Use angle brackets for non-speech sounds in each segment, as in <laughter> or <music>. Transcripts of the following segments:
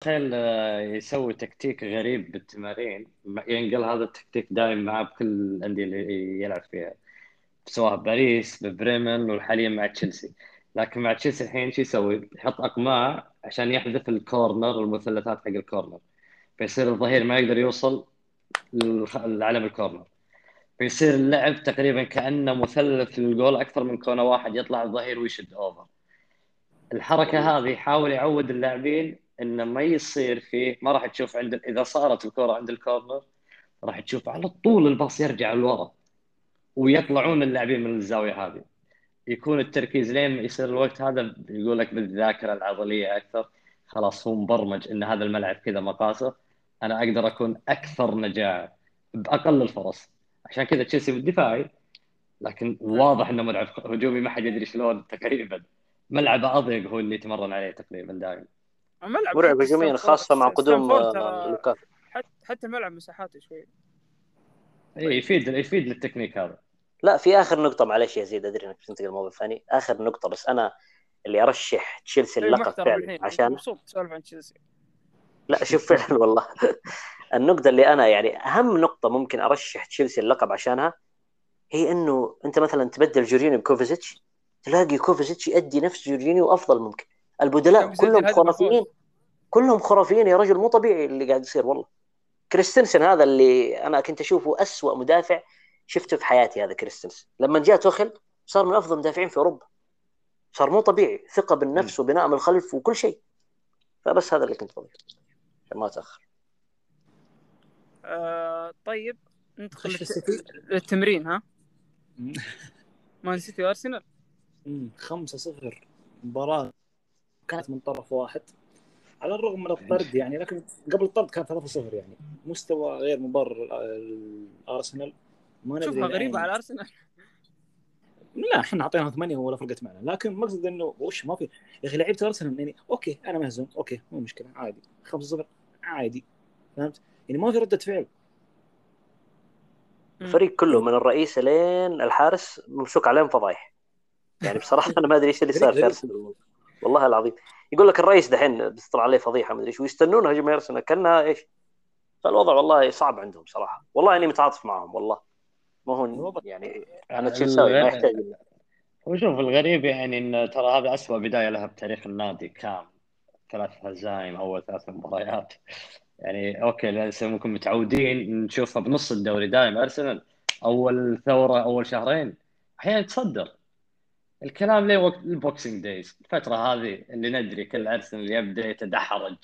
تخيل آه، يسوي تكتيك غريب بالتمارين. ينقل هذا التكتيك دائم معاه بكل الأندية اللي يلعب فيها سواء باريس ببريمن وحاليا مع تشيلسي. لكن مع تشيلسي الحين شو يسوي؟ يحط أقماع عشان يحذف ال corner والمثلثات حق ال corner. فيصير الظهير ما يقدر يوصل لعلم ال corner. فيصير اللعب تقريبا كأنه مثلث للجول أكثر من كونه واحد يطلع الظهير ويشد over الحركة هذه يحاول يعود اللاعبين إنه ما يصير فيه ما راح تشوف عند إذا صارت الكره عند الكورنر راح تشوف على طول الباص يرجع لورا ويطلعون اللاعبين من الزاوية هذه. يكون التركيز لين يصير الوقت هذا يقول لك بالذاكرة العضلية أكثر خلاص هو مبرمج إن هذا الملعب كذا مقاسه أنا أقدر أكون أكثر نجاعه بأقل الفرص. عشان كذا تشيلسي بالدفاعي لكن واضح إنه ملعب هجومي ما حد يدري شلون تقريبا. ملعبه أضيق هو اللي يتمرن عليه تقريبا دائما. ملعب مرعب هجوميا خاصة مع قدوم لوكاكو. حتى الملعب مساحاته شوي. اي يفيد يفيد للتكنيك هذا. لا في آخر نقطة معلش يا زيد أدري إنك بتنتقل الموضوع الثاني آخر نقطة بس أنا اللي أرشح تشيلسي اللقب فعلا عشان مبسوط تسولف عن تشيلسي. لا شوف فعلا والله. <laughs> النقطة اللي أنا يعني أهم نقطة ممكن أرشح تشيلسي اللقب عشانها هي إنه أنت مثلا تبدل جورجينيو بكوفاتشيتش تلاقي كوفاتشيتش يؤدي نفس جورجينيو وأفضل ممكن. البدلاء كلهم خرافيين. كلهم خرافيين يا رجل مو طبيعي اللي قاعد يصير والله. كريستنسن هذا اللي أنا كنت أشوفه أسوأ مدافع شفته في حياتي هذا كريستنسن. لما جاء توخل صار من أفضل المدافعين في أوروبا. صار مو طبيعي. ثقة بالنفس وبناء من الخلف وكل شيء. فبس هذا اللي كنت بقوله عشان ما أتأخر. آه طيب ندخل للتمرين ها؟ مان سيتي وأرسنال. 5 0 مباراة. كانت من طرف واحد. على الرغم من الطرد يعني لكن قبل الطرد كان 3 0 يعني. مستوى غير مبرر الأرسنال. ما شوفها غريبة على الأرسنال. لا إحنا اعطيناهم ثمانية ولا فرقت معنا. لكن مقصد إنه وش ما في؟ يا أخي لعيبة ارسنال يعني okay أنا مهزوم. okay مو مشكلة عادي. 5 0 عادي. فهمت؟ يعني ما في ردة فعل. الفريق كله من الرئيس لين الحارس ممسوك عليهم فضايح. يعني بصراحة أنا ما أدري إيش اللي صار في ارسنال والله العظيم. يقول لك الرئيس دحين بيطلع عليه فضيحة ما أدري إيش ويستنون هجمه ارسنال كانها إيش؟ فالوضع والله صعب عندهم صراحة. والله أني متعاطف معهم والله. ما هو يعني أنا تشيلساوي ما يحتاج هو شوف الغريب يعني إن ترى هذا اسوء بداية لها بتاريخ النادي. كام ثلاث هزايم أول ثلاث مباريات. يعني okay لسه ممكن متعودين نشوفها بنص الدوري دائما أرسنال أول فترة أول شهرين أحيانا تصدر. الكلام ليه وقت ال Boxing Days الفترة هذه اللي ندري كل ارسنال يبدأ يتدحرج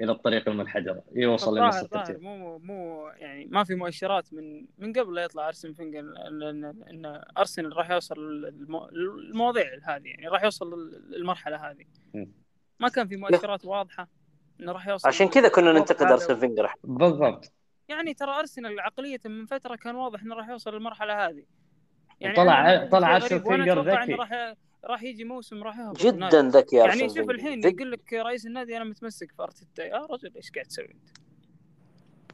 إلى الطريق المنحدرة يوصل لنص الترتيب مو مو يعني ما في مؤشرات من من قبل لا يطلع أرسن فينجر إن ارسنال راح يوصل المواضيع هذه يعني راح يوصل للمرحلة هذه. ما كان في مؤشرات واضحة إنه راح يوصل عشان كذا كنا ننتقد ارسنال فينجر. بالضبط. يعني ترى ارسنال عقلية من فترة كان واضح إنه راح يوصل للمرحلة هذه. يعني طلع طلع ارسن فينجر ذكي. راح راح يجي موسم راح يهبط. جدا ذكي يعني شوف الحين يقول لك رئيس النادي أنا متمسك في ارتيتا يا رجل إيش قاعد تسوي أنت؟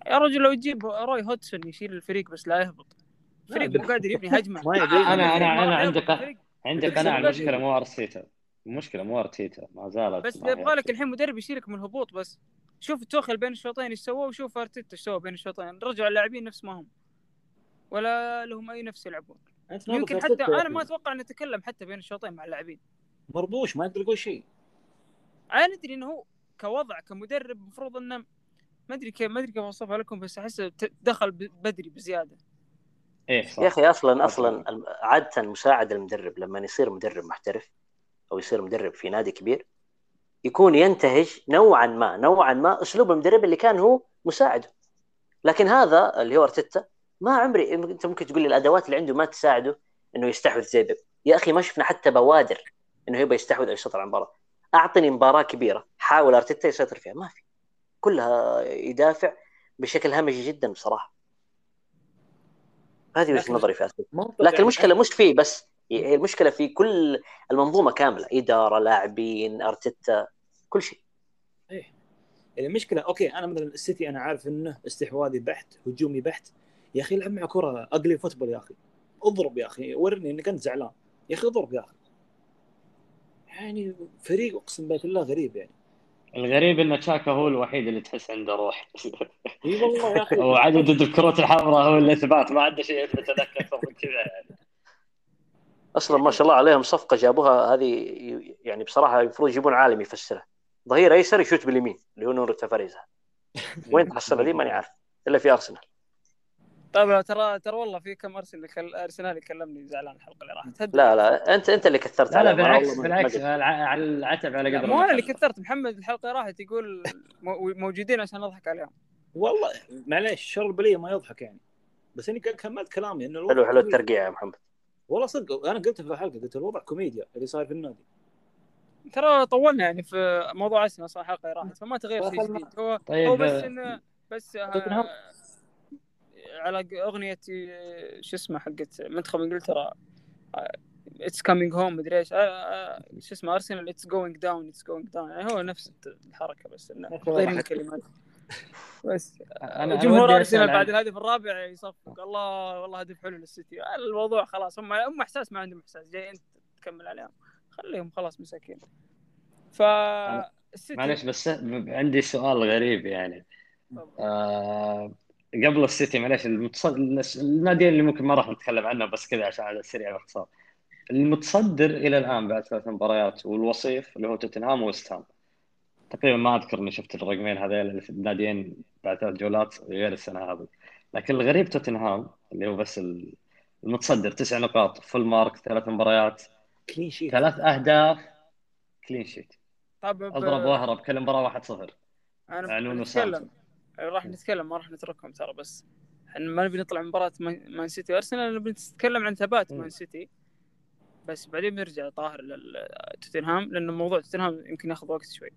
يا رجل لو تجيب روي هودسون يشيل الفريق بس لا يهبط. الفريق مو قادر يبني هجمة. أنا أنا أنا عندي عندي قناعه المشكلة مو ارتيتا المشكلة مو ارتيتا ما زالت بس يبغى لك الحين مدرب يشيلك من الهبوط بس. شوف توخل بين الشوطين إيش سوى وشوف أرتيتا إيش سوى بين الشوطين. رجعوا اللاعبين نفس ما هم. ولا لهم أي نفس يلعبون. يمكن حتى أنا ما أتوقع انه يتكلم حتى بين الشوطين مع اللاعبين. مربوش ما يقدر يقول شيء. أنا أدري إنه هو كوضع كمدرب المفروض إنه ما أدري كيف ما أدري كيف أوصفها لكم بس احسه دخل بدري بزيادة. إيه صح. يا أخي أصلا أصلا عادة مساعد المدرب لما يصير مدرب محترف أو يصير مدرب في نادي كبير يكون ينتهج نوعا ما نوعا ما أسلوب المدرب اللي كان هو مساعده. لكن هذا اللي هو أرتيتا ما عمري انت ممكن تقول لي الأدوات اللي عنده ما تساعده إنه يستحوذ زي بيب. يا أخي ما شفنا حتى بوادر إنه يبغى يستحوذ أو يسيطر على المباراه أعطني مباراة كبيرة حاول أرتيتا يسيطر فيها ما في. كلها يدافع بشكل همجي جدا بصراحة. هذه وجهة نظري في ارتيتا لكن المشكلة مش فيه بس هي المشكلة في كل المنظومة كاملة إدارة لاعبين أرتيتا كل شيء. إيه. المشكلة okay أنا مثلا السيتي أنا عارف إنه استحواذي بحت هجومي بحت يا أخي العب مع كرة ugly football يا أخي. اضرب يا أخي ورني انك انت زعلان. يا أخي اضرب يا أخي. يعني فريق أقسم بالله غريب يعني. الغريب إن تشاكا هو الوحيد اللي تحس عنده روح. إي والله يا أخي. <laughs> وعدد الكروت الحمراء هو الاثبات ما عنده شيء يثبت لك أكثر من كذا يعني. أصلا ما شاء الله عليهم صفقة جابوها هذه يعني بصراحة المفروض يجيبون عالم يفسرها ظهير أيسر يشوت باليمين اللي هو نور تفاريزا <laughs> وين تحصل ذي ماني عارف. إلا في أرسنال. طيب ترى ترى والله في كم أرسنال كل... أرسنال يكلمني زعلان الحلقة اللي راحت. هد- لا لا أنت أنت اللي كثرت لا لا بالعكس بالعكس على العتب على قدر مو أنا اللي. كثرت محمد الحلقة راحت يقول مو- موجودين عشان نضحك عليهم. والله معليش شر البليه ما يضحك يعني. بس إني كملت كلامي انه حلو حلو. الترقيع يا محمد. والله صدق أنا قلت في الحلقة قلت الوضع كوميديا اللي صاير في النادي. ترى طولنا يعني في موضوع أرسنال صح الحلقة اللي راحت فما تغير شيء دخلنا. جديد. هو طيب هو بس انه بس على أغنية آه، شو اسمه حقت منتخب إنجلترا؟ it's coming home مدري إيش. آه، آه، شو اسمه ارسنال it's going down it's going down يعني هو نفس الحركة بس إنه غير. الكلمات. بس. أنا جمهور أرسنال بعد الهدف الرابع يصفق. الله والله هدف حلو للسيتي. الموضوع خلاص هم هم إحساس ما عندهم إحساس. جاي انت تكمل عليهم. خليهم خلاص مساكين. ف معلش بس عندي سؤال غريب يعني. آه قبل السيتي معلش المتصدر الناديين اللي ممكن ما راح نتكلم عنه بس كذا عشان على السريع باختصار المتصدر إلى الآن بعد ثلاث مباريات والوصيف اللي هو توتنهام وويست هام. تقريبا ما أذكر إني شفت الرقمين هذيل في الناديين بعد ثلاث جولات غير السنة هذه. لكن الغريب توتنهام اللي هو بس ال- المتصدر تسع نقاط full mark ثلاث مباريات clean sheet ثلاث أهداف clean sheet طب أضرب واهرب كل مباراة 1-0 أنا نتكلم راح نتكلم ما راح نتركهم ترى بس. إحنا ما نبي نطلع من مباراة مان سيتي وأرسنال نبي نتكلم عن ثبات. مان سيتي. بس بعدين بنرجع طاهر لتوتنهام لأنه موضوع توتنهام يمكن ياخذ وقت شوي.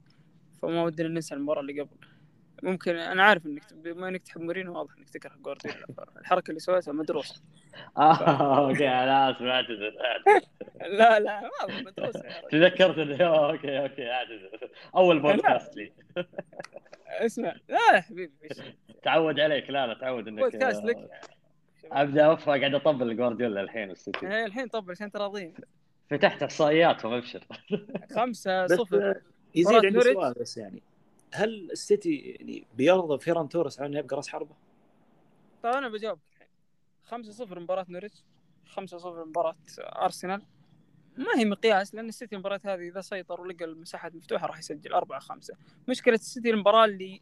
فما ودنا ننسى المباراة اللي قبل. ممكن أنا عارف إنك بما انك تحب مورينو واضح إنك تكره جوارديولا. الحركة اللي سويتها مدروسه آه okay أنا آسف أعتذر. لا لا مدروسه تذكرت انه okay okay أعتذر. أول بودكاست لي. اسمع. لا يا حبيبي؟ تعود عليك. لا لا تعود إنك بودكاست لك. أبدأ افرق قاعد أطبل جوارديولا الحين والسيتي. إيه، الحين طب عشان تراضين فتحت إحصائياتهم أبشر. خمسة بس صفر. آه، يزيد مباراة عندي. سؤال بس يعني. هل السيتي يعني بيرضى فيران توريس على انه يبقى راس حربة؟ طيب أنا بجاوبك. الحين 5 0 مباراة نوريتش 5 0 مباراة أرسنال. ما هي مقياس لأن السيتي المباراة هذه إذا سيطر ولقى المساحات مفتوحة راح يسجل 4 5 مشكلة السيتي المباراة اللي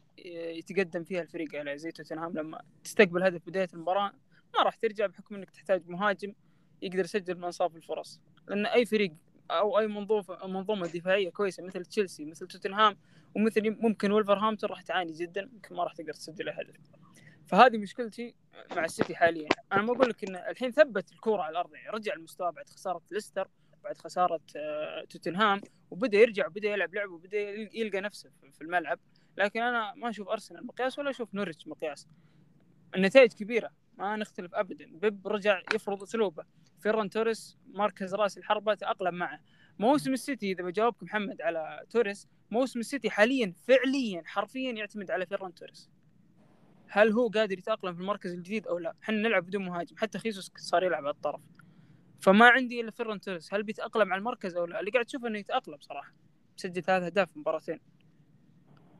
يتقدم فيها الفريق على زي توتنهام لما تستقبل هدف بداية المباراة ما راح ترجع بحكم إنك تحتاج مهاجم يقدر يسجل من أنصاف الفرص. لأن أي فريق أو أي منظومه منظومة دفاعية كويسة مثل تشيلسي مثل توتنهام ومثل ممكن ولفرهامبتون راح تعاني جدا يمكن ما راح تقدر تسجل هدف. فهذه مشكلتي مع السيتي حاليا. أنا ما أقول لك إن الحين ثبت الكورة على الأرض يعني رجع المستوى بعد خسارة ليستر. بعد خسارة آه، توتنهام وبدأ يرجع وبدأ يلعب لعب وبدأ يلقى نفسه في- الملعب. لكن أنا ما أشوف أرسنال مقياس ولا أشوف نوريتش مقياس. النتائج كبيرة ما نختلف ابدا. بيب رجع يفرض أسلوبه. فيران توريس مركز راس الحربه تاقلم معه. موسم السيتي إذا بجاوبك محمد على توريس موسم السيتي حاليا فعليا حرفيا يعتمد على فيران توريس. هل هو قادر يتأقلم في المركز الجديد أو لا؟ إحنا نلعب بدون مهاجم. حتى خيسوس صار يلعب على الطرف. فما عندي إلا فيران توريس هل بيتأقلم على المركز أو لا؟ اللي قاعد تشوفه إنه يتأقلم صراحة مسجل ثلاث أهداف في مباراتين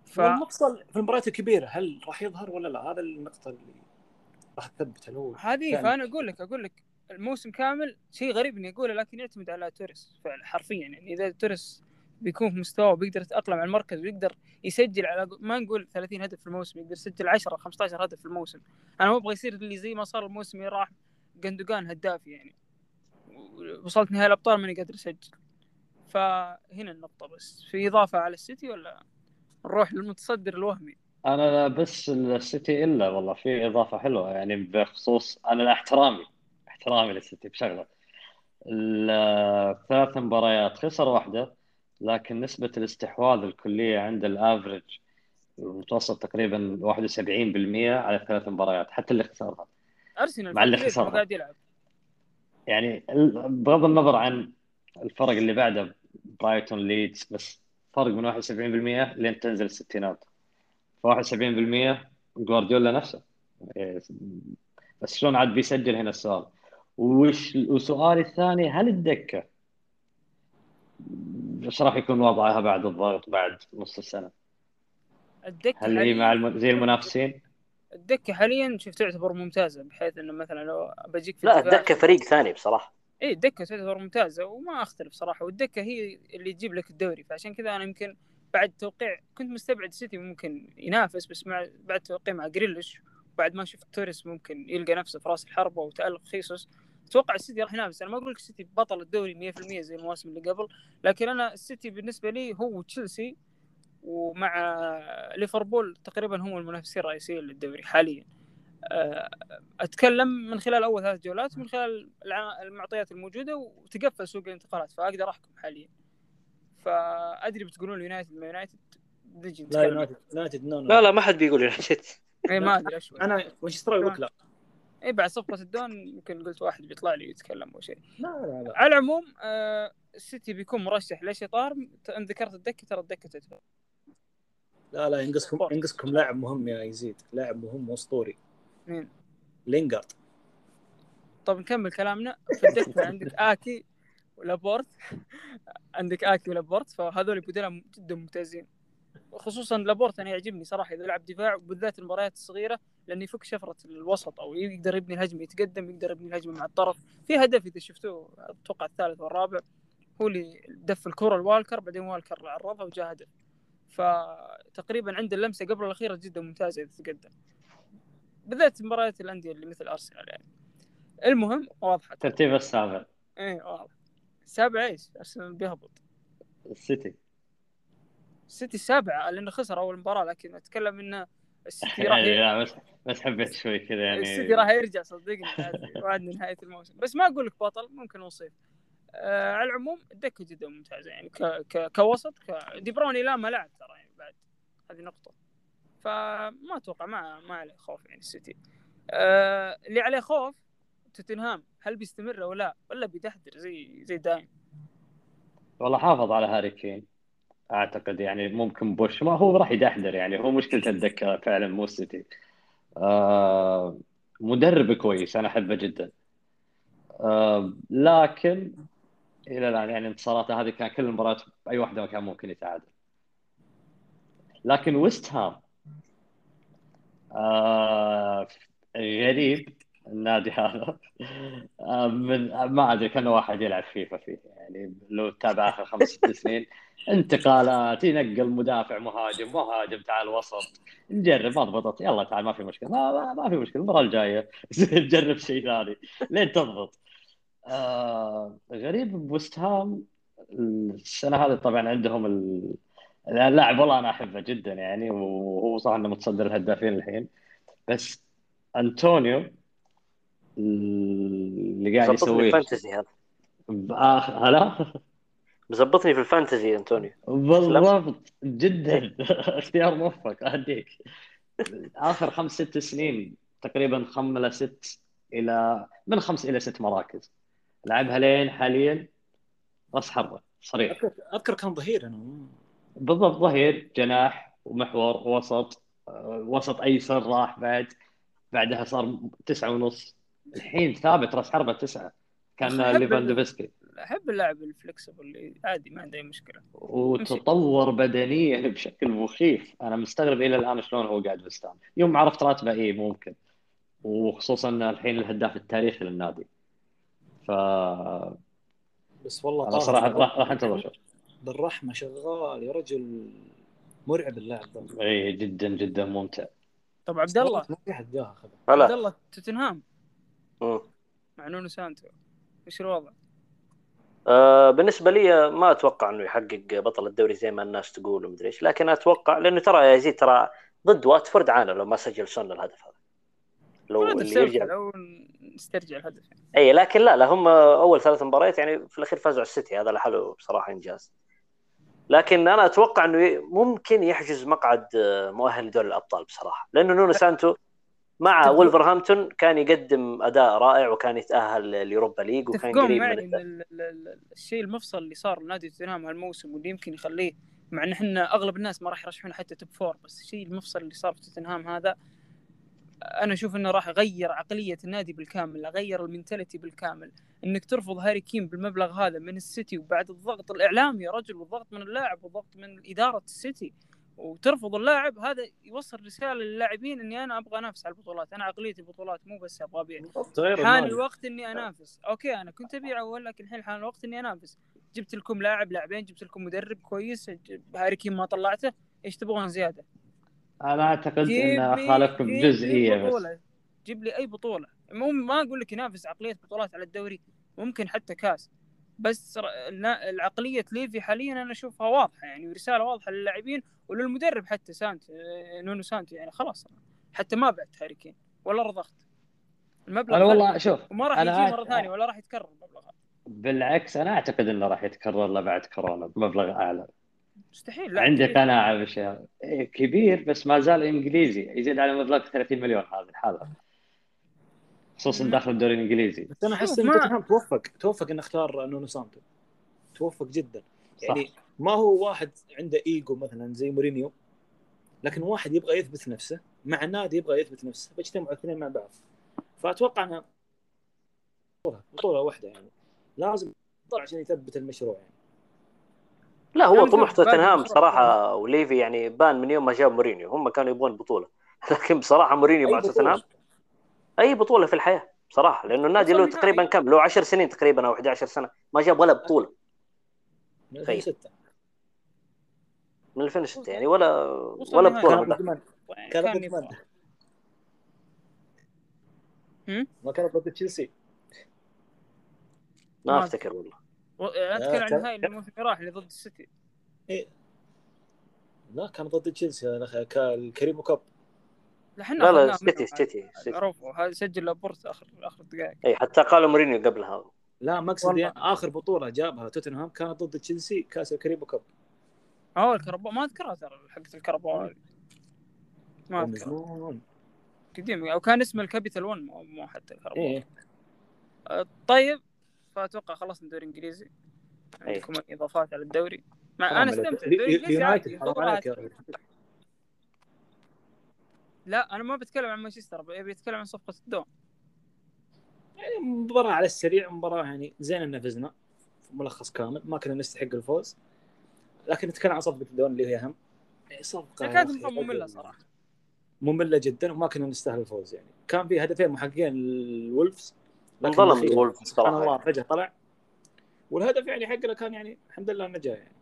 ف... والمفصل في المباريات الكبيرة هل راح يظهر ولا لا؟ هذا النقطة اللي راح تثبت هو هذه. فأنا أقول لك أقول لك الموسم كامل شيء غريب إني أقوله لكن يعتمد على توريس فعلا حرفيا يعني إذا توريس بيكون في مستوى وبيقدر يتأقلم على المركز ويقدر يسجل على ما نقول 30 هدف في الموسم يقدر يسجل 10 15 هدف في الموسم أنا ما أبغى يصير اللي زي ما صار الموسم اللي راح جندوجان هداف يعني وصلت نهائي الأبطال ماني قادر أسجل. فهنا النقطة بس. في إضافة على السيتي ولا نروح للمتصدر الوهمي؟ أنا بس السيتي إلا والله في إضافة حلوة يعني بخصوص أنا احترامي احترامي للسيتي بشغلة. الثلاث مباريات خسر واحدة لكن نسبة الاستحواذ الكلية عند ال average المتوسط تقريبا 71% على الثلاث مباريات حتى اللي خسرها. أرسنال مع اللي خسرها. قاعد يلعب. يعني بغض النظر عن الفرق اللي بعده برايتون ليدز بس فرق من 71% لين تنزل الستينات ف 71% جوارديولا نفسه. بس شلون عاد بيسجل هنا السؤال؟ وش وسؤالي الثاني هل الدكة إيش راح يكون وضعها بعد الضغط بعد نص السنة؟ الدكة هل هي مع الم... زي المنافسين؟ الدكة حاليا شوف تعتبر ممتازة بحيث إنه مثلا لو بجيك في لا الدكة فريق ثاني بصراحة. اي الدكة تعتبر ممتازة وما أختلف صراحة والدكة هي اللي تجيب لك الدوري. فعشان كذا أنا يمكن بعد توقيع كنت مستبعد سيتي ممكن ينافس بس مع بعد توقيع مع جريليش وبعد ما شفت توريس ممكن يلقى نفسه في راس الحربة وتألق خيسوس. أتوقع السيتي راح ينافس. أنا ما أقول لك السيتي بطل الدوري 100% زي المواسم اللي قبل لكن أنا السيتي بالنسبة لي هو تشيلسي ومع ليفربول تقريبا هم المنافسين الرئيسيين للدوري حاليا. أه، أتكلم من خلال أول ثلاث جولات ومن خلال الع- المعطيات الموجودة وتقفل سوق الانتقالات فأقدر أحكم حاليا. فأدري بتقولون اليونايتد ما يونايتد نجي لا يونايتد. يونايتد no no. لا لا ما حد بيقول يونايتد. اي ما أدري اشوي أنا مانشستر يقول لك لا. اي بعد صفقة الدون يمكن قلت واحد بيطلع لي يتكلم أو شيء. لا لا لا. على العموم آه السيتي بيكون مرشح ليش اطار ان ذكرت الدكة ترى الدكة تعتبر لا لا ينقصكم ينقصكم لاعب مهم يا يزيد. لاعب مهم واسطوري مين؟ لينجارد طب نكمل كلامنا. في الدكه عندك آكي ولابورت. عندك آكي ولابورت فهذول بدلاء جدا ممتازين. خصوصا لابورت أنا يعجبني صراحة إذا لعب دفاع وبالذات المباريات الصغيرة لأنه يفك شفرة الوسط أو يقدر يبني الهجمة يتقدم يقدر يبني الهجمة مع الطرف. في هدف إذا شفتوه أتوقع الثالث والرابع هو اللي دف الكرة لوالكر بعدين والكر عرضها وجاء هدف. فتقريبا عنده اللمسة قبل الأخيرة جدا ممتازة إذا تقدم بالذات مباريات الأندية اللي مثل أرسنال يعني. المهم واضحة. ترتيب السابع. إيه واضح. السابع إيش؟ أرسنال بيهبط. السيتي. السيتي السابعه لأنه خسر أول مباراة لكن أتكلم إنه السيتي راح <laughs> يعني. لا بس بس حبيت شوي كذا يعني. السيتي راح يرجع صدقني وعدنا نهاية الموسم. بس ما أقول لك بطل ممكن وصيف آه على العموم الدكه جدا ممتازه يعني ك... ك... كوسط ك... دي بروني لا ما لعب ترى يعني بعد هذه نقطة. فما أتوقع ما ما عليه خوف يعني السيتي. آه اللي عليه خوف توتنهام هل بيستمر أو لا؟ ولا بيدحدر زي زي دايم؟ والله حافظ على هاري كين. أعتقد يعني ممكن ويست هام ما هو راح يدحدر يعني هو مشكلته الدكة فعلا مو السيتي. آه مدرب كويس أنا أحبه جدا. آه لكن إلى الان يعني انتصاراته هذه كان كل المباريات اي واحدة كان ممكن يتعادل. لكن ويست هام آه غريب النادي هذا. <laughs> آه من ما أدري كانه واحد يلعب فيفا فيه يعني لو تتابع آخر خمس ست <laughs> سنين انتقالات ينقل مدافع مهاجم مهاجم تعال وسط نجرب ما ضبطت يلا تعال ما في مشكلة ما, ما, ما في مشكلة المره الجاية <laughs> نجرب شيء ثاني. لين تضبط. آه غريب ويست هام السنة هذه طبعا عندهم ال... اللاعب والله أنا أحبه جدا يعني وهو صح إنه متصدر الهدافين الحين. بس أنطونيو اللي قاعد يسويه. هذا. بآخ... هلا؟ مزبطني في الفانتزي أنطونيو. بالضبط جدا. اختيار موفق أهديك. آخر خمس ست سنين تقريبا خملة ست إلى من خمس إلى ست مراكز. لعبها لين حاليا راس حربة صريح. اذكر كان ظهير أنا. بالضبط ظهير جناح ومحور وسط آه، وسط أيسر راح بعد بعدها صار تسعة ونص. الحين ثابت راس حربة تسعة. كان ليفاندوفسكي. أحب اللاعب الفلكسبل اللي عادي ما عنده أي مشكلة. وتطور بدنيا <laughs> بشكل مخيف. أنا مستغرب إلى الآن شلون هو قاعد بستان يوم عرفت راتبه اي ممكن. وخصوصا الحين الهداف التاريخي للنادي. ف بس والله أنا صراحة راح <laughs> راح أنتظر شوي. بالرحمة شغال يا رجل مرعب اللاعب ذا اي جدا جدا ممتع. طب عبد الله ما في أحد جاه اخذه عبد الله توتنهام. مع نونو سانتو. إيش الوضع؟ آه بالنسبة لي ما أتوقع إنه يحقق بطل الدوري زي ما الناس تقول ومدري إيش. لكن أتوقع لأنه ترى يا يزيد ترى ضد واتفورد عانى لو ما سجل سون الهدف هذا. لو اللي يرجع نسترجع الهدف يعني. اي لكن لا لا هم أول ثلاث مباريات يعني في الأخير فازوا على السيتي هذا لحاله بصراحة إنجاز لكن أنا أتوقع إنه ممكن يحجز مقعد آه، مؤهل لدوري الأبطال بصراحة لأنه نونو سانتو مع. ولفرهامبتون كان يقدم أداء رائع وكان يتأهل ل Europa League وكان قريب معي من ال- الشيء المفصل اللي صار لنادي توتنهام هالموسم واللي يمكن يخليه مع إن إحنا أغلب الناس ما راح يرشحونه حتى top four بس الشيء المفصل اللي صار في توتنهام هذا أنا أشوف إنه راح يغير عقلية النادي بالكامل غير ال mentality بالكامل. إنك ترفض هاري كين بالمبلغ هذا من السيتي وبعد الضغط الإعلامي يا رجل والضغط من اللاعب والضغط من إدارة السيتي. وترفض اللاعب هذا يوصل رسالة للاعبين إني أنا أبغى أنافس على البطولات. أنا عقليتي البطولات مو بس أبغى أبيع. حان. الوقت إني أنافس. okay أنا كنت أبيع أول لكن الحين حان الوقت إني أنافس. جبت لكم لاعب لاعبين جبت لكم مدرب كويس هاري كين ما طلعته. إيش تبغون زيادة؟ أنا أعتقد ان لي- أخالفكم جيب لي جزئيه بس. جيب لي أي بطولة. مو ما أقول لك ينافس عقلية بطولات على الدوري ممكن حتى كاس. بس العقلية ليفي حاليا أنا أشوفها واضحة يعني ورسالة واضحة للاعبين وللمدرب حتى سانت نونو سانتو يعني خلاص. حتى ما بعت هاري كين ولا رضخت. المبلغ أنا والله. شوف وما راح يجي مرة ثانية ولا راح يتكرر المبلغ بالعكس أنا أعتقد إنه راح يتكرر له بعد كورونا بمبلغ أعلى. مستحيل لا عندي كبير. قناعه بالشيء إيه، كبير بس ما زال إنجليزي. يزيد على مبلغ 30 مليون هذه الحاله خصوصا. داخل الدوري الانجليزي بس أنا أحس إن توتنهام توفق. توفق انه اختار نونو سانتو. توفق جدا. يعني صح. ما هو واحد عنده إيجو مثلا زي مورينيو لكن واحد يبغى يثبت نفسه مع النادي يبغى يثبت نفسه فاجتمعوا الاثنين مع بعض. فأتوقع إنها بطولة واحدة يعني. لازم يطلع عشان يثبت المشروع يعني. لا هو يعني طموح توتنهام المشروع صراحة وليفي يعني بان من يوم ما جاب مورينيو هم كانوا يبغون بطولة <laughs> لكن بصراحة مورينيو مع. توتنهام أي بطولة في الحياة بصراحة لأنه النادي له. تقريبا كم له 10 سنين تقريبا أو 11 سنة ما جاب ولا بطولة من تخيل. 2006 من 2006 يعني ولا ولا. بطولة كان من ذاك. زمان يعني كان كان ضد يبغى. من؟ هم؟ ما كان ضد تشيلسي ما ما أفتكر والله اتكلم عن اللي الموسم اللي راح اللي ضد السيتي. لا كان ضد تشيلسي هذا أخ- كان كريم كوب لا إحنا لا لا سيتي. سيتي هذا سجل لابورت اخر آخر دقائق. اي حتى قالوا مورينيو قبلها. لا مقصدي والله. يعني آخر بطولة جابها توتنهام كانت ضد تشيلسي كأس الكريم كوب آه الكهرباء ما أذكرها ترى حقت هذه ما أذكرها. قديم أو كان اسمه الكابيتال 1 مو حتى الكهرباء إيه. آه، طيب. فاتوقع خلصنا الدوري الإنجليزي. عندكم أي إضافات على الدوري. مع أنا. استمتع. الدوري الإنجليزي عادي. لا أنا ما بتكلم عن مانشستر ابي اتكلم عن صفقة الدون يعني مباراة على السريع مباراة يعني زين ان فزنا ملخص كامل ما كنا نستحق الفوز. لكن نتكلم عن صفقة الدون اللي هي اهم يعني صفقة كانت أخي ممله صراحة. مملة جدا وما كنا نستاهل الفوز يعني. كان في هدفين محققين الولفز انظلم الولفز سبحان. الله فجأة طلع. والهدف يعني حقنا كان يعني الحمد لله إنه جاء يعني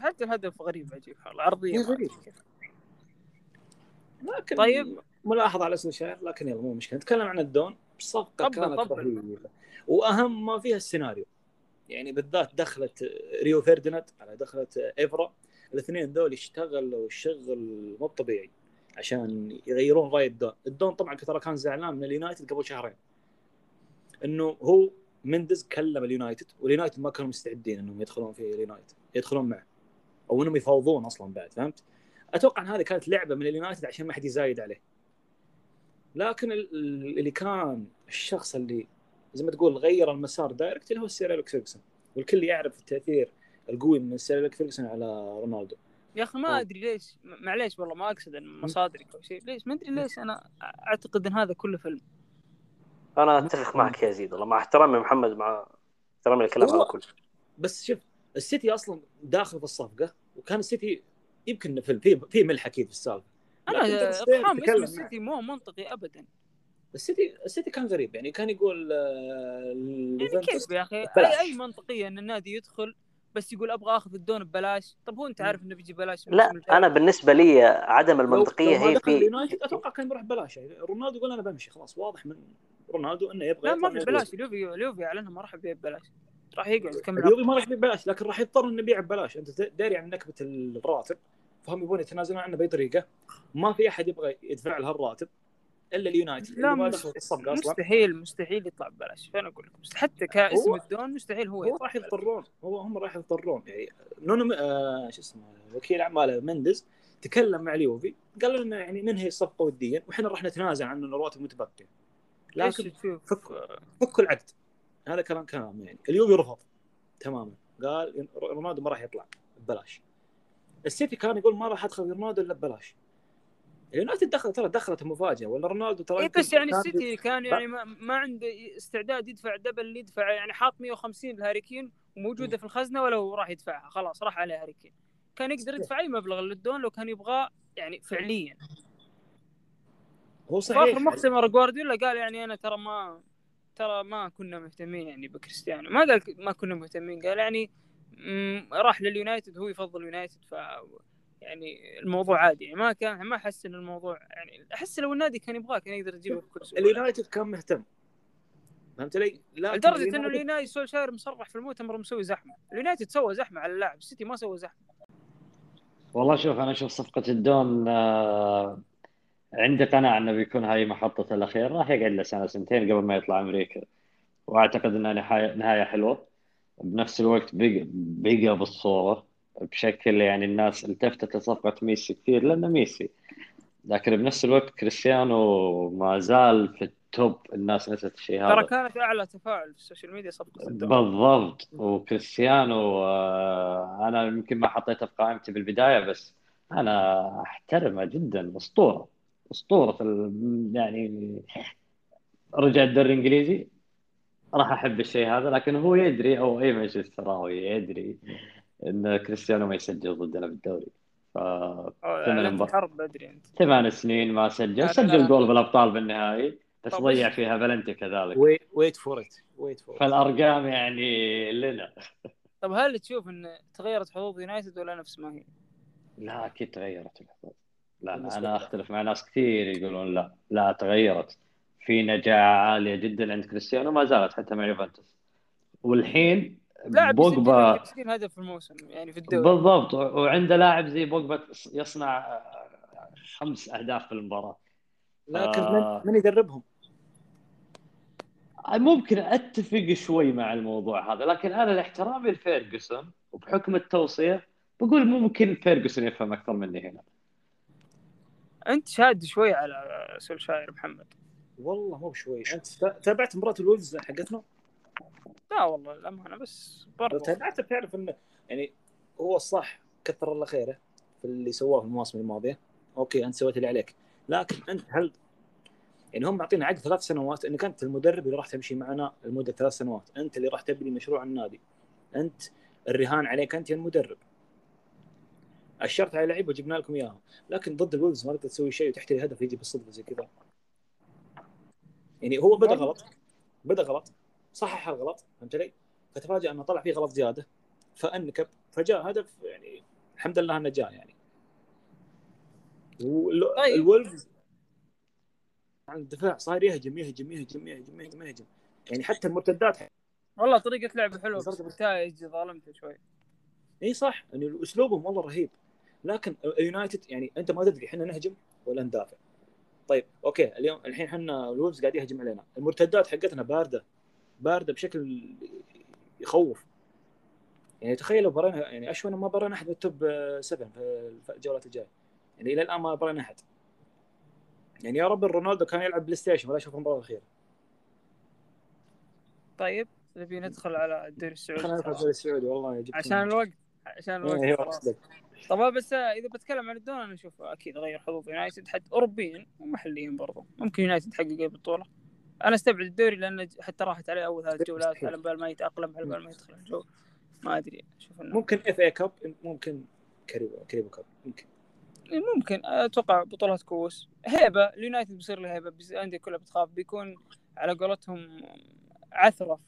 حتى الهدف غريب عجيب. العرضية إيه غريب. لكن طيب. ملاحظة على سولشاير لكن يلا مو مشكلة. نتكلم عن الدون. طبل- كانت طبل. رهيبة. وأهم ما فيها السيناريو. يعني بالذات دخلت ريو فيرديناند على دخلت ايفرا الاثنين ذول اشتغلوا شغل مو طبيعي. عشان يغيرون راي الدون، الدون طبعا ترى كان زعلان من اليونايتد قبل شهرين. إنه هو مندز كلم اليونايتد واليونايتد ما كانوا مستعدين إنهم يدخلون في اليونايتد يدخلون معه. أو إنهم يفاوضون أصلا بعد فهمت؟ أتوقع إن هذه كانت لعبة من اليونايتد عشان ما حد يزايد عليه. لكن ال- ال- اللي كان الشخص اللي زي ما تقول غير المسار direct اللي هو السير اليك فيرجسون. والكل يعرف التأثير القوي من السير اليك فيرجسون على رونالدو. يا أخي ما أوه. أدري ليش معليش والله ما أقصد إن مصادرك أو شيء ليش؟ ما أدري ليش أنا أعتقد إن هذا كله فيلم. أنا أتفق معك يا زيد والله مع احترامي محمد مع احترامي الكلام على الكل بس شوف السيتي أصلا داخل في الصفقة وكان السيتي يمكن في في في ملح أكيد في السالفه أنا تتكلم اسم. السيتي مو منطقي ابدا. السيتي السيتي كان غريب يعني كان يقول آه، يعني كيف يا أخي. أي أي منطقية إن النادي يدخل بس يقول أبغى آخذ الدون ببلاش. طب هو أنت عارف إنه بيجي ببلاش لا. أنا بالنسبة لي عدم المنطقية هي في أتوقع كان بيروح ببلاش. يعني رونالدو يقول أنا بمشي خلاص واضح من رونالدو إنه يبغى لا ما في ببلاش. اليوفي اليوفي اعلنها ما راح يبيع ببلاش. راح يقعد يكمل اليوفي ما راح يبيع ببلاش لكن راح يضطر إنه يبيع ببلاش. أنت داري عن نكبة الراتب. فهم يبون يتنازلون عنه باي طريقه ما في أحد يبغى يدفع له الراتب. إلا اليونايتد لا مستحيل مستحيل يطلع ببلاش. فانا أقول لك مست- حتى كاسم الدون مستحيل هو هو راح. يضطرون. هو هم راح يضطرون. يعني نونو آه شو اسمه وكيل أعماله مندز تكلم مع اليوفي قال لنا يعني ننهي الصفقة وديا وإحنا راح نتنازل عن الرواتب المتبقيه لكن تشوف؟ فك- فكوا العقد. هذا كلام كلام يعني. اليوفي رفض تماما. قال رونالدو ما راح يطلع ببلاش. السيتي كان يقول ما راح أدخل رونالدو إلا ببلاش. اليونايتد دخل ترى دخلت مفاجأة ولا رونالدو ترى يمكن بس يعني السيتي كان يعني ما, ما عنده استعداد يدفع double اللي يدفع يعني حاط 150 لهاري كين وموجودة في الخزنة ولو راح يدفعها. خلاص راح عليه هاري كين. كان يقدر يدفع أي مبلغ للدون لو كان يبغاه يعني فعليا. هو في اخر صحيح مؤتمر جوارديولا قال يعني أنا ترى ما ترى ما كنا مهتمين يعني بكريستيانو. ما قال ما كنا مهتمين قال يعني راح لليونايتد هو يفضل اليونايتد ف يعني الموضوع عادي. يعني ما كان ما أحس إن الموضوع يعني أحس لو النادي كان يبغاه كان يقدر يجيبه بكل سهوله اليونايتد كان مهتم. فهمت علي؟ لدرجة إنه اليونايتد- اليونايتد سولشاير مصرح في المؤتمر مسوي زحمة. اليونايتد سوى زحمة على اللاعب. السيتي ما سوى زحمة. والله شوف أنا أشوف صفقة الدون آه، عندي قناعة إنه بيكون هاي محطته الأخيرة راح يقعد له سنة سنتين قبل ما يطلع أمريكا. وأعتقد إنها نهاية نهاية حلوة. بنفس الوقت بقى, بقى بالصورة. بشكل يعني الناس التفتت لصفقة ميسي كثير لأنه ميسي لكن بنفس الوقت كريستيانو ما زال في ال top الناس نسيت الشيء ترى هذا. كانت أعلى تفاعل في ال social media صفقة بالضبط. وكريستيانو آه، أنا يمكن ما حطيته في قائمتي بالبداية بس أنا أحترمه جدا. أسطورة. أسطورة يعني رجع الدوري الإنجليزي. راح أحب الشيء هذا لكن هو يدري أو اي مانشستراوي يدري. إن كريستيانو ما يسجل ضدنا بالدوري ف أو ثمان بدري أنت. ثمان سنين ما سجل. لا، لا، سجل لا. جول بالأبطال بالنهائي بس ضيع فيها فالنتي كذلك. wait for it wait for فالأرقام يعني لنا. طب هل تشوف إن تغيرت حظوظ يونايتد ولا نفس ما هي؟ لا أكيد تغيرت الحظوظ. لا بالنسبة أنا. أختلف مع ناس كثير يقولون لا لا تغيرت. في نجاعة عالية جدا عند كريستيانو ما زالت حتى مع يوفنتوس. والحين لاعب بوجبا لك 20 هدف في الموسم يعني في الدوري بالضبط وعنده لاعب زي بوجبا يصنع خمس أهداف في المباراة لكن آه. من, من يدربهم؟ ممكن أتفق شوي مع الموضوع هذا لكن أنا لاحترامي لفيرجسون وبحكم التوصية بقول ممكن فيرجسون يفهم أكثر مني هنا أنت شاد شوي على سولشاير محمد والله مو بشوي أنت تا- تابعت مباراة الولفز حقتنا؟ لا والله الامانه بس برضو. تابعت بتعرف إنه يعني هو الصح كثر الله خيره في اللي سواه في المواسم الماضية. أوكي أنت سويت اللي عليك. لكن أنت هل يعني هم معطينا عقد ثلاث سنوات؟ إنك أنت المدرب اللي راح تمشي معنا لمدة ثلاث سنوات. أنت اللي راح تبني مشروع النادي. أنت الرهان عليك أنت يا المدرب. أشرت على لعيبة وجبنا لكم اياهم لكن ضد الولفز ما تقدر تسوي شيء وتحتري هدف يجي بالصدفة زي كذا. يعني هو بدأ غلط. بدأ غلط. صحح الغلط فهمت علي؟ فتفاجأ إنه طلع فيه غلط زيادة فأنكب فجاء هدف يعني الحمد لله إنه جاء يعني طيب. والولفز عن الدفاع صار يهجم يهجم يهجم يهجم يهجم يهجم يعني حتى المرتدات والله طريقة لعبه حلوة بس. النتائج ظالمته شوي إي صح يعني أسلوبهم والله رهيب لكن اليونايتد يعني أنت ما تدري إحنا نهجم ولا ندافع طيب أوكي اليوم الحين إحنا الولفز قاعد يهجم علينا المرتدات حقتنا باردة باردة بشكل يخوف. يعني تخيل لو برينا يعني اشون ما برينا أحد من ال top 7 في الجولات الجاية. يعني إلى الآن ما برينا أحد. يعني يا رب رونالدو كان يلعب بلاي ستيشن ولا يشوف المباراه الاخيره طيب نبي ندخل على الدوري خلينا السعودي ندخل الدوري السعودي والله عشان الوقت عشان الوقت. أيوه خلاص. أصدق. طب بس إذا بتكلم عن الدوري أنا أشوف أكيد غير حظوظ. يونايتد حتى اوروبيا ومحليا برضو. ممكن يونايتد يحقق اي بطوله أنا استبعد الدوري لأن حتى راحت عليه أول ثلاث جولات. على بال ما يتاقلم على بال ما يدخل الجو. ما أدري أشوف إنه ممكن إف اي كاب ممكن كاراباو كاراباو كاب ممكن. ممكن. أتوقع بطولات كؤوس هيبة اليونايتد بيصير له هيبة بس الأندية كلها بتخاف. بيكون على قولتهم عثرة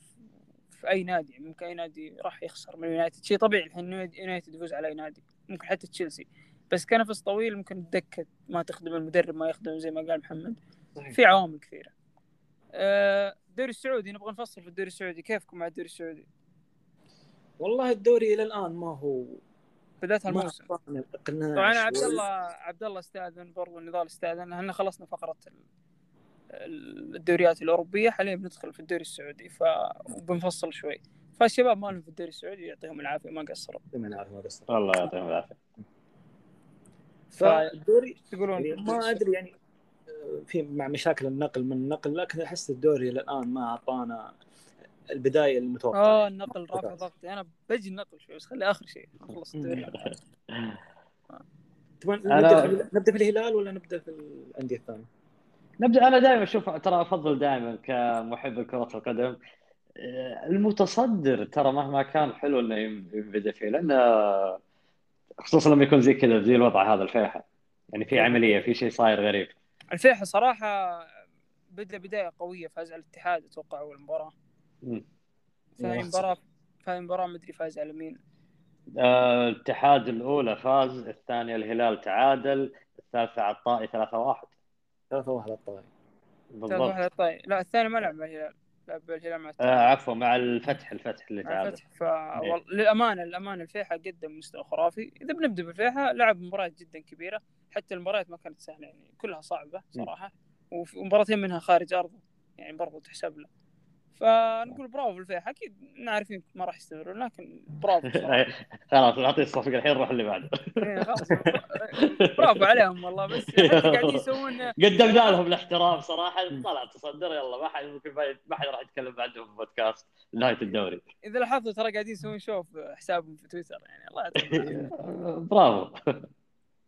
في أي نادي يعني ممكن أي نادي راح يخسر من اليونايتد. شيء طبيعي الحين يونايتد يفوز على أي نادي. ممكن حتى تشيلسي. بس كنفس طويل ممكن الدكه ما تخدم المدرب ما يخدم زي ما قال محمد. صحيح. في عوامل كثيرة. الدوري السعودي نبغى نفصل في الدوري السعودي. كيفكم مع الدوري السعودي؟ والله الدوري إلى الآن ما هو بدايه ما الموسم طبعا أنا عبد. الله عبد الله استأذن برضو النضال استأذن. إحنا خلصنا فقرة ال- ال- الدوريات الأوروبية. حاليا بندخل في الدوري السعودي فبنفصل شوي. فالشباب مالهم في الدوري السعودي يعطيهم العافية ما قصروا. ما نعرف ما قصر الله يعطيهم العافية. فالدوري تقولون؟ ما أدري يعني آه، في مع مشاكل النقل من النقل لكن أحس الدوري إلى الان ما أعطانا البداية المتوقعة. آه النقل رافع ضغطي. أنا بجي النقل شوي بس خلي آخر شيء نخلص الدوري. <laughs> تبغى أنا- نبدأ في نبدأ في الهلال ولا نبدأ في الأندية الثانية؟ نبدأ أنا دائما أشوف ترى أفضل دائما كمحب لكرة القدم. آه، المتصدر ترى مهما كان حلو إنه ينبدا فيه لأن خصوصا لما يكون زي كذا زي الوضع هذا الفيحة. يعني في عملية في شيء صاير غريب. الفيحة صراحة بدأ بداية قوية فاز على الاتحاد أتوقع أول مباراة. مم. ثاني مباراة ثاني مباراة مدري فاز على مين. آه، الاتحاد الأولى فاز الثانية الهلال تعادل الثالثة على الطائي 3-1 ثلاثة واحد على الطاوله ثلاث بالضبط واحد طيب لا الثاني ما لعب مع الهلال. لعب الهلال مع آه عفوا مع الفتح الفتح اللي تعادل. الفتح فللامانه للأمانة الفيحة قدم مستوى خرافي. إذا بنبدأ بالفيحة لعب مباريات جدا كبيرة. حتى المباريات ما كانت سهلة يعني كلها صعبة صراحة. وفي مباراتين منها خارج أرضه يعني برضو تحسب له. فنقول برافو الفيحة أكيد نعرفين ما راح يستمرون لكن برافو. <laughs> خلاص نعطيه الصفقة الحين نروح اللي بعده. إيه، خلاص برافو عليهم والله. بس <laughs> قاعدين يسوون قدمنا لهم الاحترام صراحة. طلع تصدر يلا ما حد ممكن ما حد راح يتكلم بعدهم في بودكاست نهاية الدوري. إذا لاحظتوا ترى قاعدين يسوون شو في حسابهم في تويتر يعني الله. <laughs> برافو.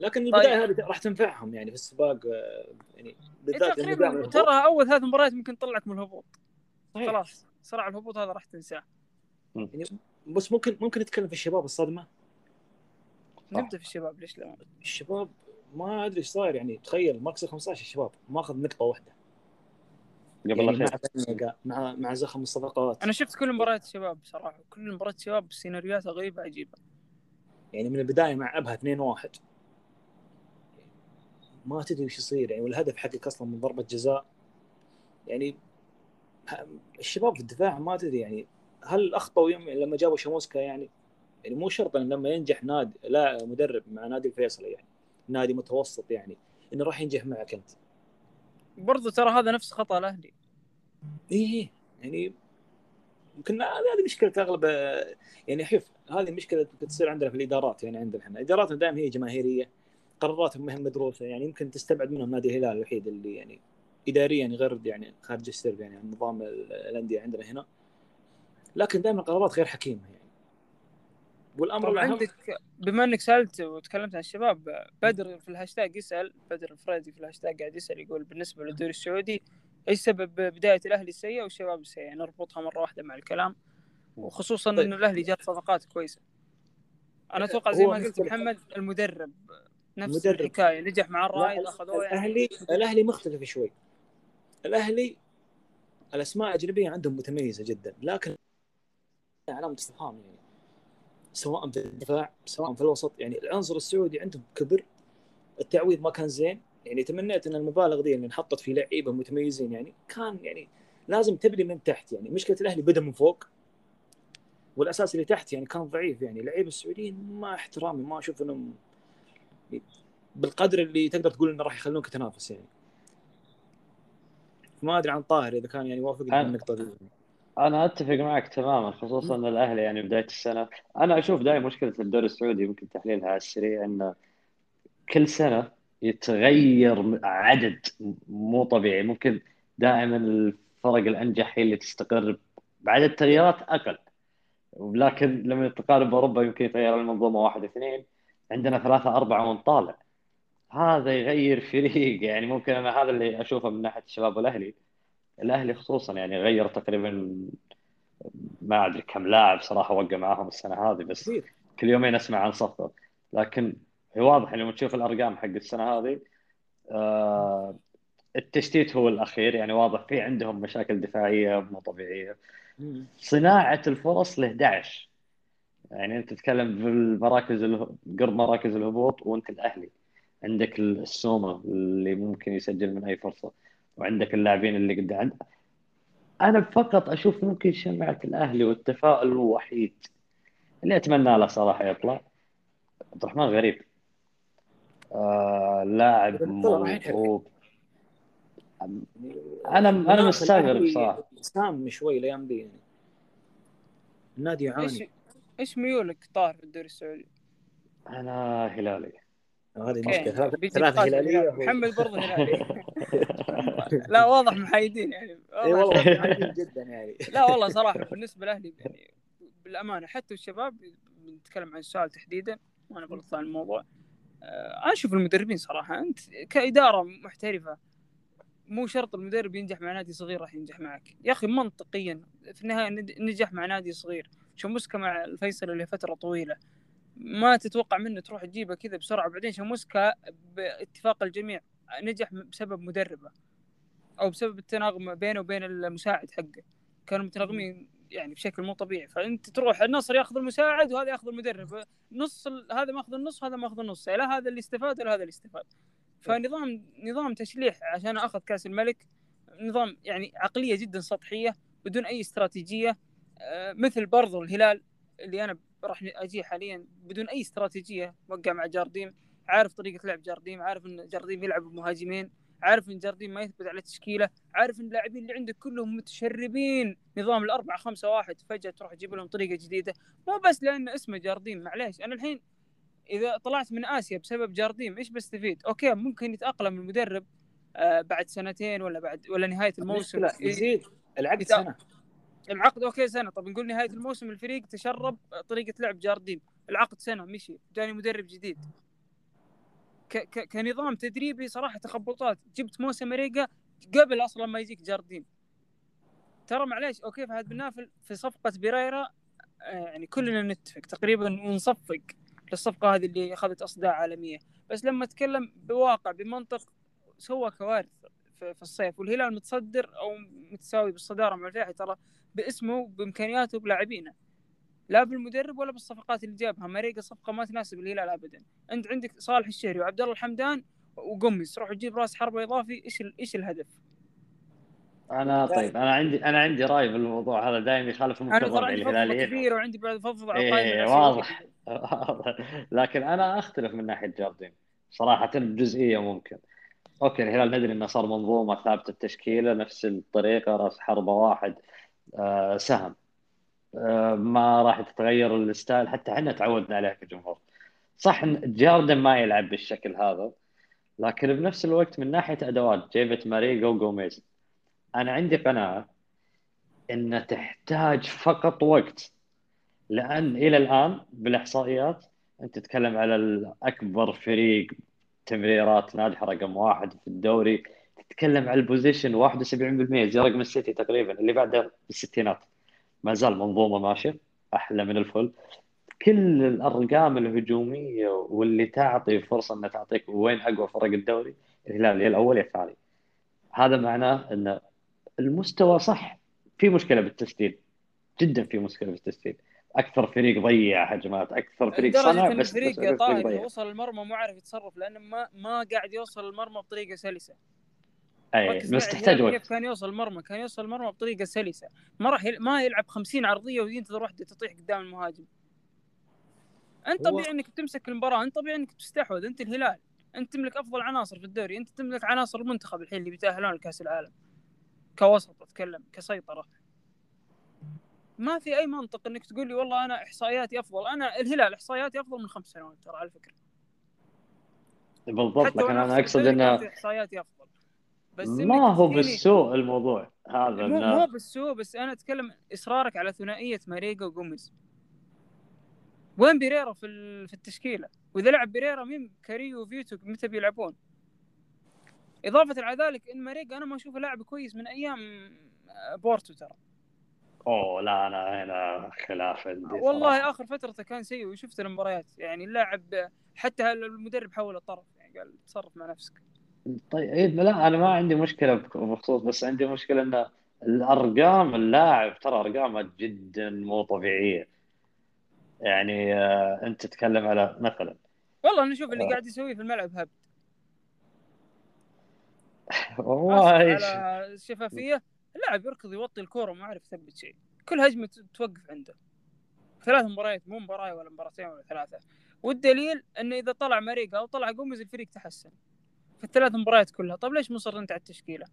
لكن طيب. البداية هذه راح تنفعهم يعني في السباق آه، يعني إيه، بالذات تقريبا ترى أول ثلاث مباريات ممكن تطلعك من الهبوط. صحيح. خلاص صراع الهبوط هذا راح تنساه. يعني بس ممكن ممكن نتكلم في الشباب الصدمة؟ نبدأ في الشباب ليش لا؟ الشباب ما أدري إيش صاير يعني تخيل مركز 15 الشباب ماخذ نقطة واحدة. قبل يعني مع مع مع زخم الصفقات أنا شفت كل مباريات الشباب بصراحة كل مباريات الشباب سيناريوهاتها غريبة عجيبة. يعني من البداية مع أبها 2 1 ما تدري وش يصير يعني والهدف حقك أصلا من ضربة جزاء. يعني الشباب في الدفاع ما تدري يعني هل أخطأوا يوم لما جابوا شاموسكا يعني؟ يعني مو شرط إن لما ينجح نادي لا مدرب مع نادي الفيصل يعني نادي متوسط يعني إنه راح ينجح معك أنت. برضو ترى هذا نفس خطأ الأهلي. إيه يعني يمكن هذه مشكلة أغلب يعني شوف هذه المشكلة تصير عندنا في الإدارات يعني عندنا إحنا. اداراتنا دائما هي جماهيرية قراراتهم ما هي مدروسه يعني يمكن تستبعد منهم نادي الهلال الوحيد اللي يعني اداريا غير يعني خارج السرب يعني عن نظام ال- الأندية عندنا هنا لكن دائما قرارات غير حكيمة يعني والأمر طبعا عندك بما إنك سألت وتكلمت عن الشباب بدر في الهاشتاج يسأل بدر الفريدي في الهاشتاج قاعد يسأل يقول بالنسبة للدوري السعودي إيش سبب بداية الأهلي السيئه والشباب السيئه يعني نربطها مرة واحدة مع الكلام وخصوصا طيب. إنه الأهلي جاب صفقات كويسة أنا أتوقع زي ما قلت. محمد المدرب نفس المدرب. الحكاية نجح مع الرائد اخذوه يعني الاهلي الأهلي مختلف شوي الأهلي الأسماء الأجنبية عندهم متميزة جدا لكن علامة استفهام يعني. سواء في الدفاع سواء في الوسط يعني العنصر السعودي عندهم كبر التعويض ما كان زين. يعني تمنيت إن المبالغ دي اللي انحطت في لعيبة متميزين يعني كان يعني لازم تبني من تحت يعني. مشكلة الأهلي بدأ من فوق والأساس اللي تحت يعني كان ضعيف يعني. اللعيبه السعوديين ما احترامي ما أشوف إنهم بالقدر اللي تقدر تقول إنه راح يخلونك تنافس يعني. ما أدري عن طاهر إذا كان يعني في النقطة. دي أنا أتفق معك تماما خصوصا ان الأهلي يعني بداية السنة. أنا أشوف دائما مشكلة الدوري السعودي ممكن تحليلها على السريع إنه كل سنة يتغير عدد مو طبيعي. ممكن دائما الفرق الأنجح هي اللي تستقر بعدد تغييرات أقل. لكن لما تقارب أوروبا يمكن يتغير المنظومة واحد اثنين. عندنا ثلاثة أربعة ونطالع هذا يغير فريق. <laughs> يعني ممكن أنا هذا اللي أشوفه من ناحية الشباب والأهلي. الأهلي خصوصا يعني غير تقريبا ما أدري كم لاعب صراحة وقع معاهم السنة هذه بس كل يومين أسمع عن صفقة. لكن واضح لما تشوف الأرقام حق السنة هذه آه التشتيت هو الأخير. يعني واضح في عندهم مشاكل دفاعية مو طبيعية. صناعة الفرص ل 11 يعني أنت تتكلم في المراكز قرب مراكز الهبوط وأنت الأهلي. عندك السومه اللي ممكن يسجل من أي فرصة وعندك اللاعبين اللي قدام عند... أنا فقط أشوف ممكن شمعة الأهلي والتفاؤل الوحيد اللي أتمنى له صراحة يطلع. عبد الرحمن غريب. آه لاعب. موهوب. يعني أنا- أنا المناخ مستغرب صراحة. سام شوي الأيام دي يعني. النادي يعاني. إيش ميولك طاهر في الدوري السعودي؟ أنا هلالي. هذه. المشكلة ثلاثة- بيجي ثلاثة قاسم هلالية هلال. هو- محمد برضه هلالي <laughs> لا واضح محايدين يعني. إي والله عاديين جدا يعني. <laughs> لا والله صراحة بالنسبة لأهلي يعني بالأمانة حتى الشباب بنتكلم عن السؤال تحديدا وأنا بطلع الموضوع. آه، أنا أشوف المدربين صراحة أنت كإدارة محترفة مو شرط المدرب ينجح مع نادي صغير راح ينجح معك. يا أخي منطقيا في النهاية ند- نجح مع نادي صغير. شمسكه مع الفيصل لفتره طويلة. ما تتوقع منه تروح تجيبه كذا بسرعة بعدين شاموسكا باتفاق الجميع نجح بسبب مدربه أو بسبب التناغم بينه وبين المساعد حقه. كانوا متناغمين يعني بشكل مو طبيعي. فأنت تروح النصر ياخذ المساعد وهذا ياخذ المدرب. نص ال... هذا ماخذ النص وهذا ماخذ النص. لا هذا اللي استفاد ولا هذا اللي استفاد. فنظام نظام تشليح عشان أخذ كأس الملك نظام يعني عقلية جدا سطحية بدون أي استراتيجية. آه، مثل برضو الهلال اللي أنا راح اجيه حاليا بدون أي استراتيجية وقع مع جارديم عارف طريقة لعب جارديم عارف إن جارديم يلعب بمهاجمين عارف إن جارديم ما يثبت على تشكيلة عارف إن اللاعبين اللي عندك كلهم متشربين نظام الأربعة خمسة واحد فجأة تروح تجيب لهم طريقة جديدة. مو بس لأن اسمه جارديم معليش أنا الحين إذا طلعت من آسيا بسبب جارديم إيش بستفيد؟ أوكي ممكن يتأقلم المدرب آه بعد سنتين ولا بعد ولا نهاية الموسم. يزيد العقد سنة. العقد أوكي سنة. طب نقول نهاية الموسم الفريق تشرب طريقة لعب جارديم العقد سنة مشي. جاني مدرب جديد. ك ك كنظام تدريبي صراحة تخبطات. جبت موسى ماريغا قبل أصلا ما يجيك جارديم ترى معليش أوكي فهد بن نافل في صفقة بيريرا آه، يعني كلنا نتفق تقريبا ونصفق للصفقة هذه اللي أخذت أصداء عالمية. بس لما أتكلم بواقع بمنطق سوى كوارث في الصيف والهلال متصدر أو متساوي بالصدارة مع الفيحي ترى باسمه بامكانياته بلاعبينه لا بالمدرب ولا بالصفقات اللي جابها. مريقا صفقة ما تناسب الهلال ابدا. أنت عندك صالح الشهري وعبد الله الحمدان وقمز تروح تجيب راس حربة إضافي. إيش إيش الهدف؟ أنا طيب أنا عندي أنا عندي رأي بالموضوع هذا. دائما يخالف المفروض الهلاليين. كبير وعندي بعد فضفض على إيه واضح. <laughs> لكن أنا أختلف من ناحية جارديم. صراحة بجزئيه ممكن. أوكي الهلال ندري إنه صار منظومة ثابتة التشكيلة نفس الطريقة راس حربة واحد. آه سهم. آه ما راح تتغير الستايل حتى إحنا تعودنا عليه كجمهور. صح جارديم ما يلعب بالشكل هذا لكن بنفس الوقت من ناحية أدوات جيبت ماريجا وجوميز أنا عندي قناعة إن تحتاج فقط وقت لأن إلى الآن بالإحصائيات أنت تتكلم على الأكبر فريق تمريرات ناجحة رقم واحد في الدوري. تتكلم على ال possession 71% زي رقم السيتي تقريبا اللي بعده بالستينات. ما زال منظومة ماشية أحلى من الفل. كل الأرقام الهجومية واللي تعطي فرصة انها تعطيك وين أقوى فرق الدوري الهلال يا الأول يا الثاني. هذا معناه إن المستوى صح. في مشكلة بالتسديد جدا في مشكلة بالتسديد. أكثر فريق ضيع هجمات أكثر فريق صنع بس الفريق طاير وصل المرمى مو عارف يتصرف لأنه ما ما قاعد يوصل المرمى بطريقة سلسة. أي بس تحتاج وقت كيف كان يوصل المرمى كان يوصل المرمى بطريقة سلسة. ما راح ما يلعب 50 عرضية وينتظر واحدة تطيح قدام المهاجم. أنت طبيعي إنك تمسك المباراة أنت طبيعي إنك تستحوذ. أنت الهلال. أنت تملك أفضل عناصر في الدوري. أنت تملك عناصر المنتخب الحين اللي بيتأهلون لكأس العالم. كوسط أتكلم كسيطرة. ما في أي منطق إنك تقول لي والله أنا إحصائياتي أفضل. أنا الهلال إحصائياتي أفضل من خمس سنوات ترى على فكرة. بالضبط لكن أنا أقصد إنه إحصائياتي أفضل. بس ما هو بالسوء الموضوع هذا مو, مو بالسوء بس أنا أتكلم إصرارك على ثنائية ماريجا وجوميز وين بيريرا في في التشكيلة؟ وإذا لعب بيريرا وين كاريو وفيتو متى بيلعبون؟ إضافة على ذلك إن ماريجا أنا ما أشوفه لاعب كويس من أيام بورتو ترى. أوه لا أنا هنا خلاف عندي والله. آخر فترته كان سيء وشفت المباريات يعني اللاعب حتى المدرب حول الطرف يعني قال تصرف مع نفسك. طيب لا أنا ما عندي مشكلة بخصوص بس عندي مشكلة إن الأرقام اللاعب ترى أرقامه جدا مو طبيعية. يعني آه أنت تتكلم على مثلا. والله أنا أشوف اللي آه. قاعد يسويه في الملعب هبد. <laughs> والله على الشفافية. اللاعب يركض يوطي الكورة ما عارف يثبت شيء. كل هجمة توقف عنده. ثلاث مباريات مو مباراه ولا مباراتين ولا ثلاثة. والدليل إنه إذا طلع مريقة أو طلع قومز الفريق تحسن. في الثلاث مباريات كلها. طيب ليش مصر انت على التشكيلة؟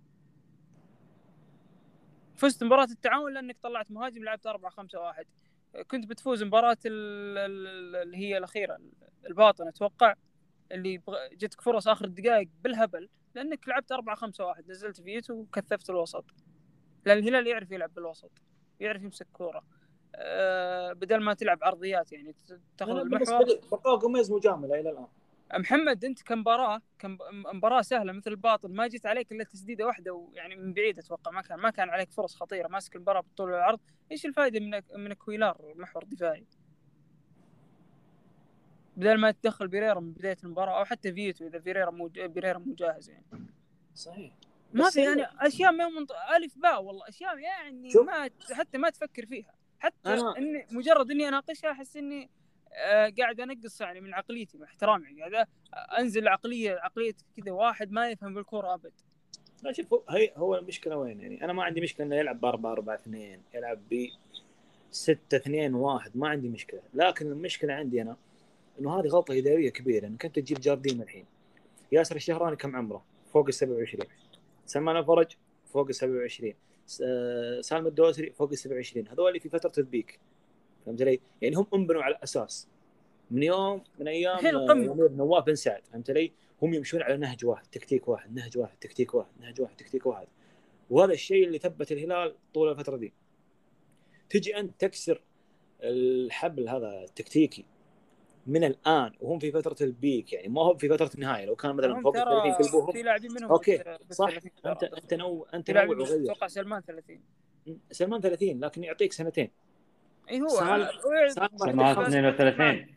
فزت مباراة التعاون لأنك طلعت مهاجم لعبت 4 5 1 كنت بتفوز مباراة اللي هي الأخيرة الباطن. أتوقع اللي جتك فرص آخر الدقائق بالهبل لأنك لعبت 4 5 1 نزلت فيتو وكثفت الوسط. لأن الهلال يعرف يلعب بالوسط يعرف يمسك كورة. أه بدل ما تلعب عرضيات يعني تاخذ المحور. بقاء جوميز مجاملة إلى الآن. محمد انت كمباراة كمباراه سهلة مثل الباطن ما جيت عليك إلا تسديدة واحدة ويعني من بعيد أتوقع ما كان ما كان عليك فرص خطيرة ماسك المباراة بالطول والعرض إيش الفائدة من من كويلار محور دفاعي بدل ما تدخل بيريرا من بداية المباراة أو حتى فيتو إذا بيريرا مو بيريرا مو جاهز يعني. صحيح. ما في يعني أشياء ما منط... ألف باء والله أشياء يعني. ما حتى ما تفكر فيها. حتى أنا- إني مجرد إني أناقشها أحس إني قاعد انقص يعني من عقليتي مع احترامي. يعني انزل عقليه عقلية كذا واحد ما يفهم بالكورة أبد. لا شوف هي هو المشكلة وين يعني؟ أنا ما عندي مشكلة إنه يلعب ب 4 4 2 يلعب ب 6 2 1 ما عندي مشكلة. لكن المشكلة عندي أنا إنه هذه غلطة إدارية كبيرة إنك أنت تجيب جارديم الحين. ياسر الشهراني كم عمره؟ فوق ال 27 سلمان الفرج؟ فوق ال 27 س- آه، سالم الدوسري؟ فوق ال 27 هذول في فترة ال peak. فهمت علي؟ يعني هم انبنوا على أساس من يوم من أيام آه، نواف بن سعد فهمت علي؟ هم يمشون على نهج واحد تكتيك واحد نهج واحد تكتيك واحد نهج واحد تكتيك واحد. وهذا الشيء اللي ثبت الهلال طول الفترة دي. تجي أنت تكسر الحبل هذا التكتيكي من الآن وهم في فترة ال peak يعني ما هو في فترة النهاية. لو كان مثلا فوق ال 30 ترى قلبوهم في لاعبين منهم بال صح. 30 ترى. انت أنت نو أنت نوع وغير. أتوقع سلمان 30 سلمان 30 لكن يعطيك سنتين. اي هو خلاص. 32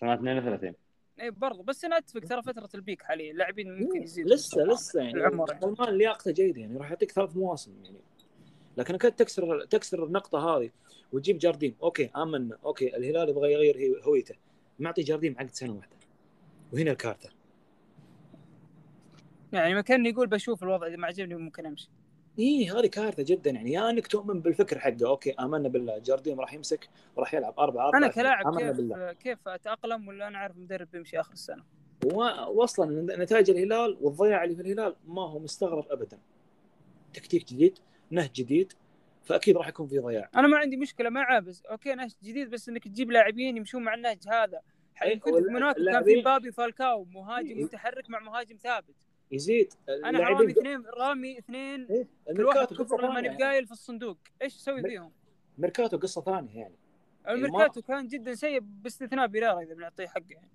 سماعة 32 اي برضه بس أنا اتفق ترى فترة ال peak حاليا لاعبين ممكن يزيد لسه لسه يعني العمر. سلمان لياقته جيدة يعني راح يعطيك ثلاث مواسم يعني. لكن كنت تكسر تكسر النقطة هذه وتجيب جارديم أوكي آمنا أوكي الهلال يبغى يغير هي- هويته. معطي جارديم عقد سنة واحدة. وهنا الكارته يعني ما كان يقول بشوف الوضع إذا ما عجبني ممكن أمشي. إيه هذه كارثة جدا يعني. يا إنك تؤمن بالفكر حقه. أوكي آمنا بالله. جارديم راح يمسك وراح يلعب أربعة أربعة أنا كلاعب كيف بالله. كيف أتأقلم ولا أنا عارف مدرب بيمشي آخر السنة؟ واصلا نتائج الهلال والضياع اللي في الهلال ما هو مستغرب ابدا. تكتيك جديد نهج جديد فأكيد راح يكون في ضياع. أنا ما عندي مشكلة معاه بس أوكي نهج جديد بس إنك تجيب لاعبين يمشون مع النهج هذا. إيه، كنت والل- في موناكو كان في مبابي فالكاو مهاجم إيه. متحرك مع مهاجم ثابت. يزيد. أنا رامي اثنين رامي اثنين إيه، كل واحد كفر ماني ثانية. بقايل في الصندوق. إيش أسوي فيهم؟ ميركاتو قصة ثانية يعني. الميركاتو كان جدا سيء باستثناء بيريرا إذا بنعطيه حقه يعني.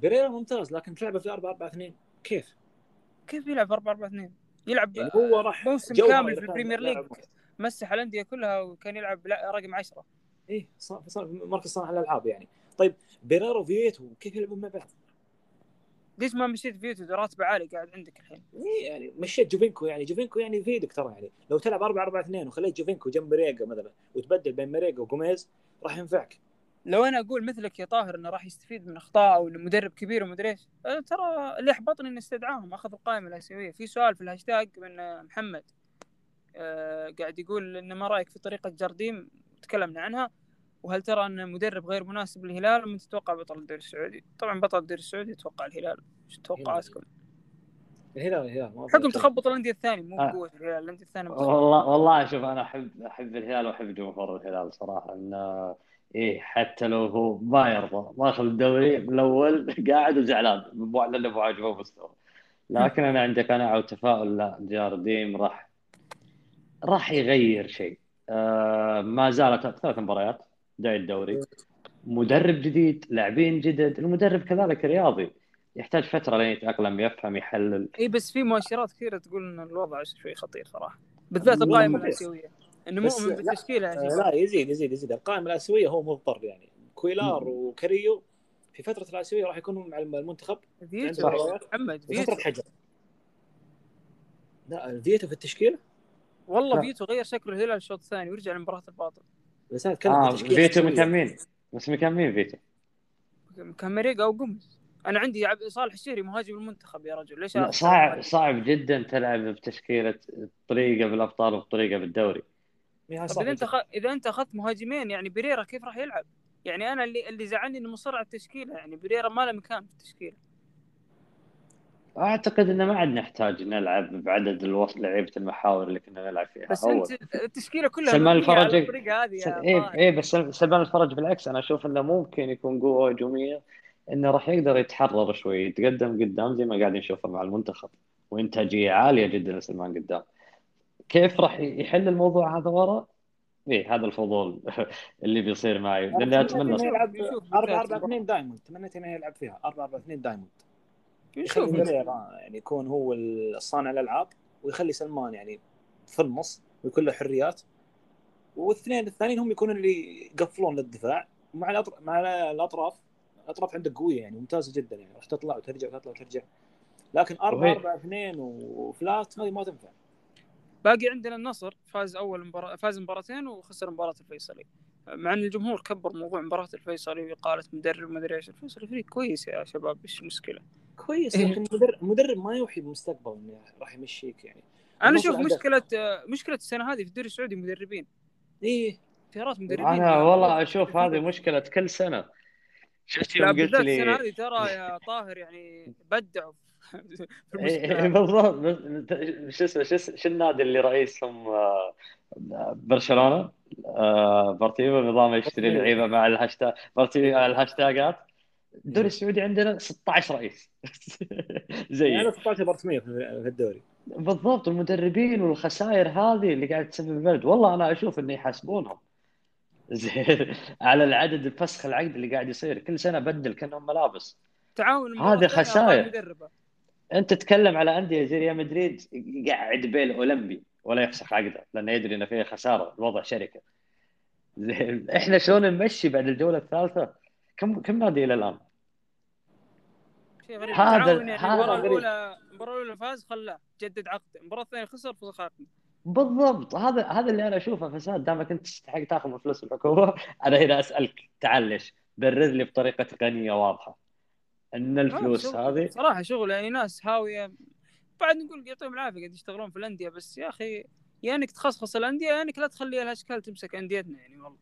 بيريرا ممتاز لكن تلعبه في 4 4 2 كيف؟ كيف يلعب 4 4 2 يلعب يعني هو راح موسم كامل في ال Premier League. مسح الأندية كلها وكان يلعب رقم 10 إيه صار مركز صانع الألعاب يعني. طيب بيريرا وفييتو كيف يلعبون مع بعض؟ ليش ما مشيت فيتو راتبه عالي قاعد عندك الحين. إيه يعني مشيت جوفينكو يعني جوفينكو يعني يفيدك ترى يعني. لو تلعب 4 4 2 وخليت جوفينكو جنب مريقا مثلا وتبدل بين مريقا وجوميز راح ينفعك. لو أنا أقول مثلك يا طاهر إنه راح يستفيد من أخطاء أو إنه مدرب كبير ومدري إيش أه، ترى اللي احبطني انه أستدعاهم أخذ القائمة الاسيويه في سؤال في الهاشتاج من آه، محمد أه قاعد يقول ان ما رأيك في طريقة جارديم تكلمنا عنها. وهل ترى أن مدرب غير مناسب للهلال؟ ومن تتوقع بطل الدوري السعودي؟ طبعا بطل الدوري السعودي أتوقع الهلال. إيش توقعاتكم؟ الهلال الهلال. حكم تخبط الأندية الثانية مو آه. بقوة الهلال الأندية الثانية. والله والله شوف أنا أحب أحب الهلال وأحب جمهور الهلال صراحة. انه إيه حتى لو هو ما يرضى ماخذ الدوري الأول <laughs> قاعد وزعلان. مو لأنه مو عاجبه مستوى لكن أنا عندي قناعه وتفاؤل لا جارديم راح راح يغير شيء. آه ما زالت ثلاث مباريات بدايه الدوري. مدرب جديد لاعبين جدد المدرب كذلك رياضي. يحتاج فترة لين يتأقلم يفهم يحلل. إي بس في مؤشرات كثيرة تقول إن الوضع شوي خطير صراحة. بالذات القائمة. الأسيوية. إنه مؤمن لا، بالتشكيلة آه، لا يزيد يزيد يزيد. القائمة الأسيوية هو مضطر يعني. كويلار وكاريو في فترة الأسيوية راح يكونوا مع المنتخب. فيتو محمد فيتو. حجر. لا فيتو في التشكيلة؟ والله لا. فيتو غير شكل الهلال الشوط الثاني ورجع لمباراة الباطل بس أنا أتكلم آه تشكيلة فيتو. مكملين. بس مكملين فيتو. كان مريقا أو قمص. أنا عندي صالح الشهري مهاجم المنتخب يا رجل. ليش صعب صعب جدا تلعب بتشكيلة طريقة بالأبطال وطريقة بالدوري. طب إذا أنت خ... إذا أنت أخذت مهاجمين يعني بريرا كيف راح يلعب؟ يعني أنا اللي اللي زعلني إنه مصر على التشكيلة يعني بريرا ما له مكان في التشكيلة. أعتقد إنه ما عاد نحتاج نلعب بعدد الوصل لعيبة المحاور اللي كنا نلعب فيها. بس اول أنت التشكيلة كلها سلمان الفرج- هذه إيه طاهر. إيه بس سلمان الفرج بالعكس أنا أشوف إنه ممكن يكون قوة هجومية إنه راح يقدر يتحرر شوي يتقدم قدام زي ما قاعد نشوفه مع المنتخب وإنتاجية عالية جدا لسلمان قدام. كيف راح يحل الموضوع هذا ورا؟ إيه هذا الفضول <laughs> اللي بيصير معي لأني أتمنى تمنيت انه يلعب بنشوف 4 بالذات 4 2 diamond تمنيت إنه يلعب فيها. 4 4 2 diamond. نشوف يعني يكون هو الصانع الألعاب ويخلي سلمان يعني في النص ويكون له حريات. والاثنين الثانيين هم يكونوا اللي يقفلون للدفاع مع الأطر... مع الأطراف. الأطراف عندك قوية يعني ممتازة جدا يعني راح تطلع وترجع وتطلع وترجع. لكن 4 وهي- 4 2 وفلات هذه ما تنفع. باقي عندنا النصر فاز أول مباراة فاز مباراتين وخسر مباراة الفيصلي. مع إن الجمهور كبر موضوع مباراة الفيصلي وقالة مدرب ما أدري إيش. الفيصلي فريق كويس يا شباب إيش المشكلة؟ كويس إيه. لكن المدرب المدرب ما يوحي بالمستقبل إنه راح يمشيك يعني. أنا أشوف مشكلة مشكلة السنة هذه في الدوري السعودي مدربين. إيه. اختيارات مدربين أنا والله أشوف هذه مشكلة كل سنة. شفت لا يوم قلت لي هذه ترى يا طاهر يعني بدعوا. <laughs> إيه، المشكلة بالضبط. شو اسمه شو النادي اللي رئيسهم آه، برشلونة؟ آه، بارتوميو نظام يشتري. لعيبة مع الهاشتاج بارتوميو مع الهاشتاجات. الدوري السعودي عندنا 16 رئيس. يعني <laughs> زي 16 بارتوميو في الدوري. بالضبط المدربين والخسائر هذه اللي قاعد تسبب البلد والله أنا أشوف إنه يحاسبونهم. <laughs> زين على العدد الفسخ العقد اللي قاعد يصير. كل سنة بدل كأنهم ملابس. تعاون هذه خسائر. أنت تتكلم على أندية زي ريال مدريد يقعد بيل أولمبي. ولا يفسخ عقده لأنه يدري إنه فيه خسارة الوضع شركة. زين إحنا شلون نمشي بعد الجولة الثالثة؟ كم كم نادي إلى الآن؟ شيء غريب. هذا- يعني غريب. الأولى المباراة الأولى فاز خلاه جدد عقده. المباراة الثانية خسر فسخ عقده بالضبط. هذا هذا اللي أنا أشوفه فساد. دامك أنت تستحق تأخذ من فلوس الحكومة <laughs> أنا هنا أسألك تعال ليش؟ برر لي بطريقة غنيه واضحة. إن الفلوس هذه صراحة شغل يعني ناس هاوية بعد نقول يعطيهم العافية قاعد يشتغلون في الأندية بس يا أخي يا إنك تخصخص الأندية يا إنك لا تخلي الأشكال تمسك أنديتنا يعني والله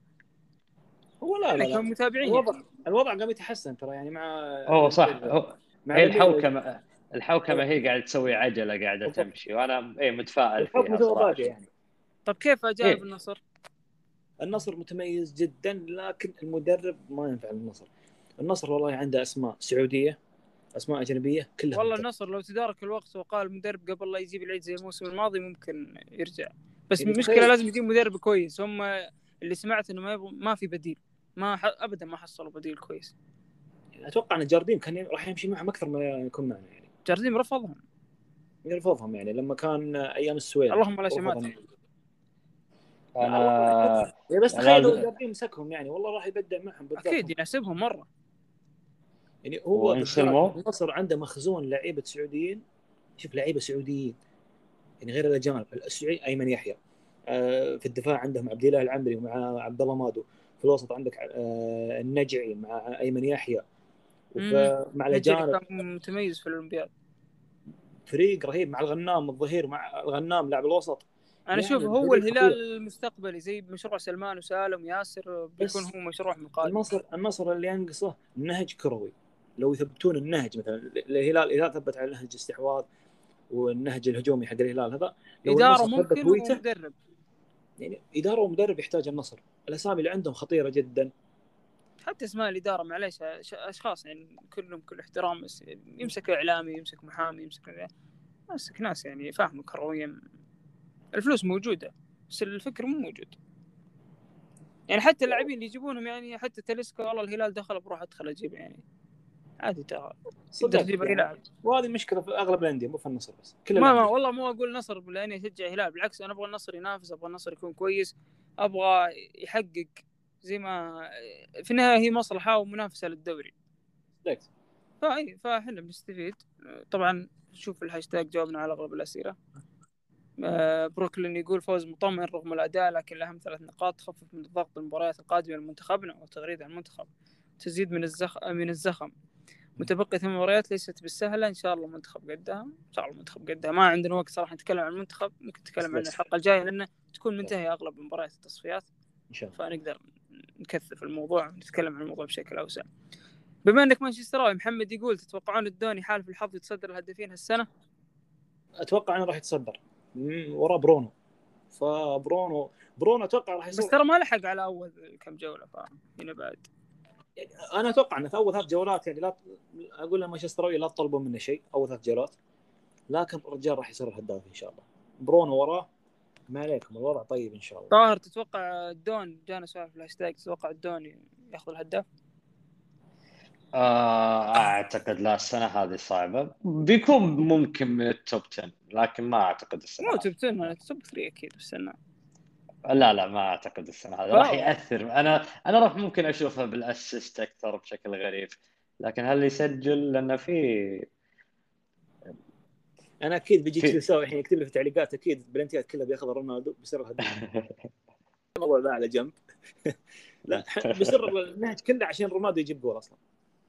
هو لا لا, إحنا لا. كمتابعين الوضع يعني. الوضع قام يتحسن ترى يعني مع هو صح هو مع هي الحوكمه الحوكمة هي قاعدة تسوي عجلة قاعدة. تمشي وأنا اي متفائل فيها صراحة يعني طب كيف اجانب إيه. النصر؟ النصر متميز جدا لكن المدرب ما ينفع النصر النصر والله عنده أسماء سعودية أسماء أجنبية كلها والله. النصر لو تدارك الوقت وقال المدرب قبل لا يجيب العيد زي الموسم الماضي ممكن يرجع. بس يعني المشكلة لازم يجيب مدرب كويس. هم اللي سمعت إنه ما يبغوا ما في بديل. ما ح... ابدا ما حصلوا بديل كويس. أتوقع إن جارديم كان راح يمشي معهم أكثر ما يكون معنا يعني. جارديم رفضهم. يرفضهم يعني لما كان أيام السويد. اللهم لا شمات. أنا بس أنا تخيل لو لازم- جارديم مسكهم يعني. والله راح يبدع معهم بالذات أكيد يناسبهم مرة. يعني هو النصر عنده مخزون لعيبة سعوديين. شوف لعيبة سعوديين. يعني غير الاجانب السعودي أيمن يحيى. آه، في الدفاع عندهم عبد الاله العمري ومع عبد الله مادو. في الوسط عندك آه، النجعي مع أيمن يحيى. مع الاجانب متميز في الأولمبياد. فريق رهيب مع الغنام الظهير مع الغنام لاعب الوسط. أنا يعني أشوف هو فريق الهلال خطير. المستقبلي زي مشروع سلمان وسالم وياسر بيكون هو مشروع قادم النصر النصر اللي ينقصه نهج كروي. لو يثبتون النهج مثلا الهلال اذا ثبت على نهج الاستحواذ والنهج الهجومي حق الهلال هذا لو إدارة ممكن ومدرب. يعني إدارة ومدرب يحتاج النصر. الأسامي اللي عندهم خطيرة جدا. حتى اسماء الإدارة معليش أشخاص يعني كلهم كل احترام بس يمسك إعلامي يمسك محامي يمسك يمسك ناس يعني فاهمه كرويا الفلوس موجودة بس الفكر مو موجود. يعني حتى اللاعبين اللي يجيبونهم يعني حتى تلسكا والله الهلال دخل بروح أدخل أجيب يعني. عادي ترى. تجيب اي لاعب وهذه المشكلة في أغلب الأندية مو في النصر بس كل ما ما. والله مو أقول نصر لأني أشجع الهلال بالعكس أنا أبغى النصر ينافس أبغى النصر يكون كويس أبغى يحقق زي ما في النهاية هي مصلحة ومنافسة للدوري. فاي فاحنا بنستفيد. طبعا شوف الهاشتاج جاوبنا على أغلب الأسئلة. آه، بروكلين يقول فوز مطمئن رغم الأداء لكن الاهم ثلاث نقاط تخفف من الضغط المباريات القادمة لمنتخبنا وتغريد عن المنتخب تزيد من الزخ من الزخم. متبقي ثمان مباريات ليست بالسهلة إن شاء الله المنتخب قدها. إن شاء الله المنتخب قدها. ما عندنا وقت صراحة نتكلم عن المنتخب ممكن نتكلم عن بس. الحلقة الجاية لأنه تكون منتهية أغلب مباريات التصفيات. إن شاء الله. فنقدر نكثف الموضوع ونتكلم عن الموضوع بشكل أوسع. بما إنك مانشستراوي محمد يقول تتوقعون الدوني حالف الحظ يتصدر الهدافين هالسنة؟ أتوقع إنه راح يتصدر. وراه برونو. فبرونو برونو أتوقع راح بس يصير ترى ما لحق على أول كم جولة فهنا بعد. أنا أتوقع انه في أول ثلاث جولات يعني لا أقول لمانشستراوي لا تطلبوا منه شيء أول ثلاث جولات لكن الرجال راح يصير الهداف إن شاء الله برونو وراه ما عليكم الوضع طيب إن شاء الله طاهر تتوقع الدون جانا سؤال في الهاشتاج تتوقع الدون ياخذ الهداف؟ آه، أعتقد لا السنة هذه صعبة بيكون ممكن من ال top 10 لكن ما أعتقد السنة مو. توب 10 أنا توب 3 أكيد بس إنه لا لا ما أعتقد السنة هذه واو. راح يأثر. أنا أنا راح ممكن أشوفها بال assist أكثر بشكل غريب لكن هل يسجل؟ لأنه في أنا أكيد بيجي في- تشيلساوي الحين يكتب لي في التعليقات أكيد بلنتيات كلها بياخذ رونالدو الهدف الموضوع ذا على جنب. لا بسر النهج <laughs> كله عشان رونالدو يجيب جول أصلا.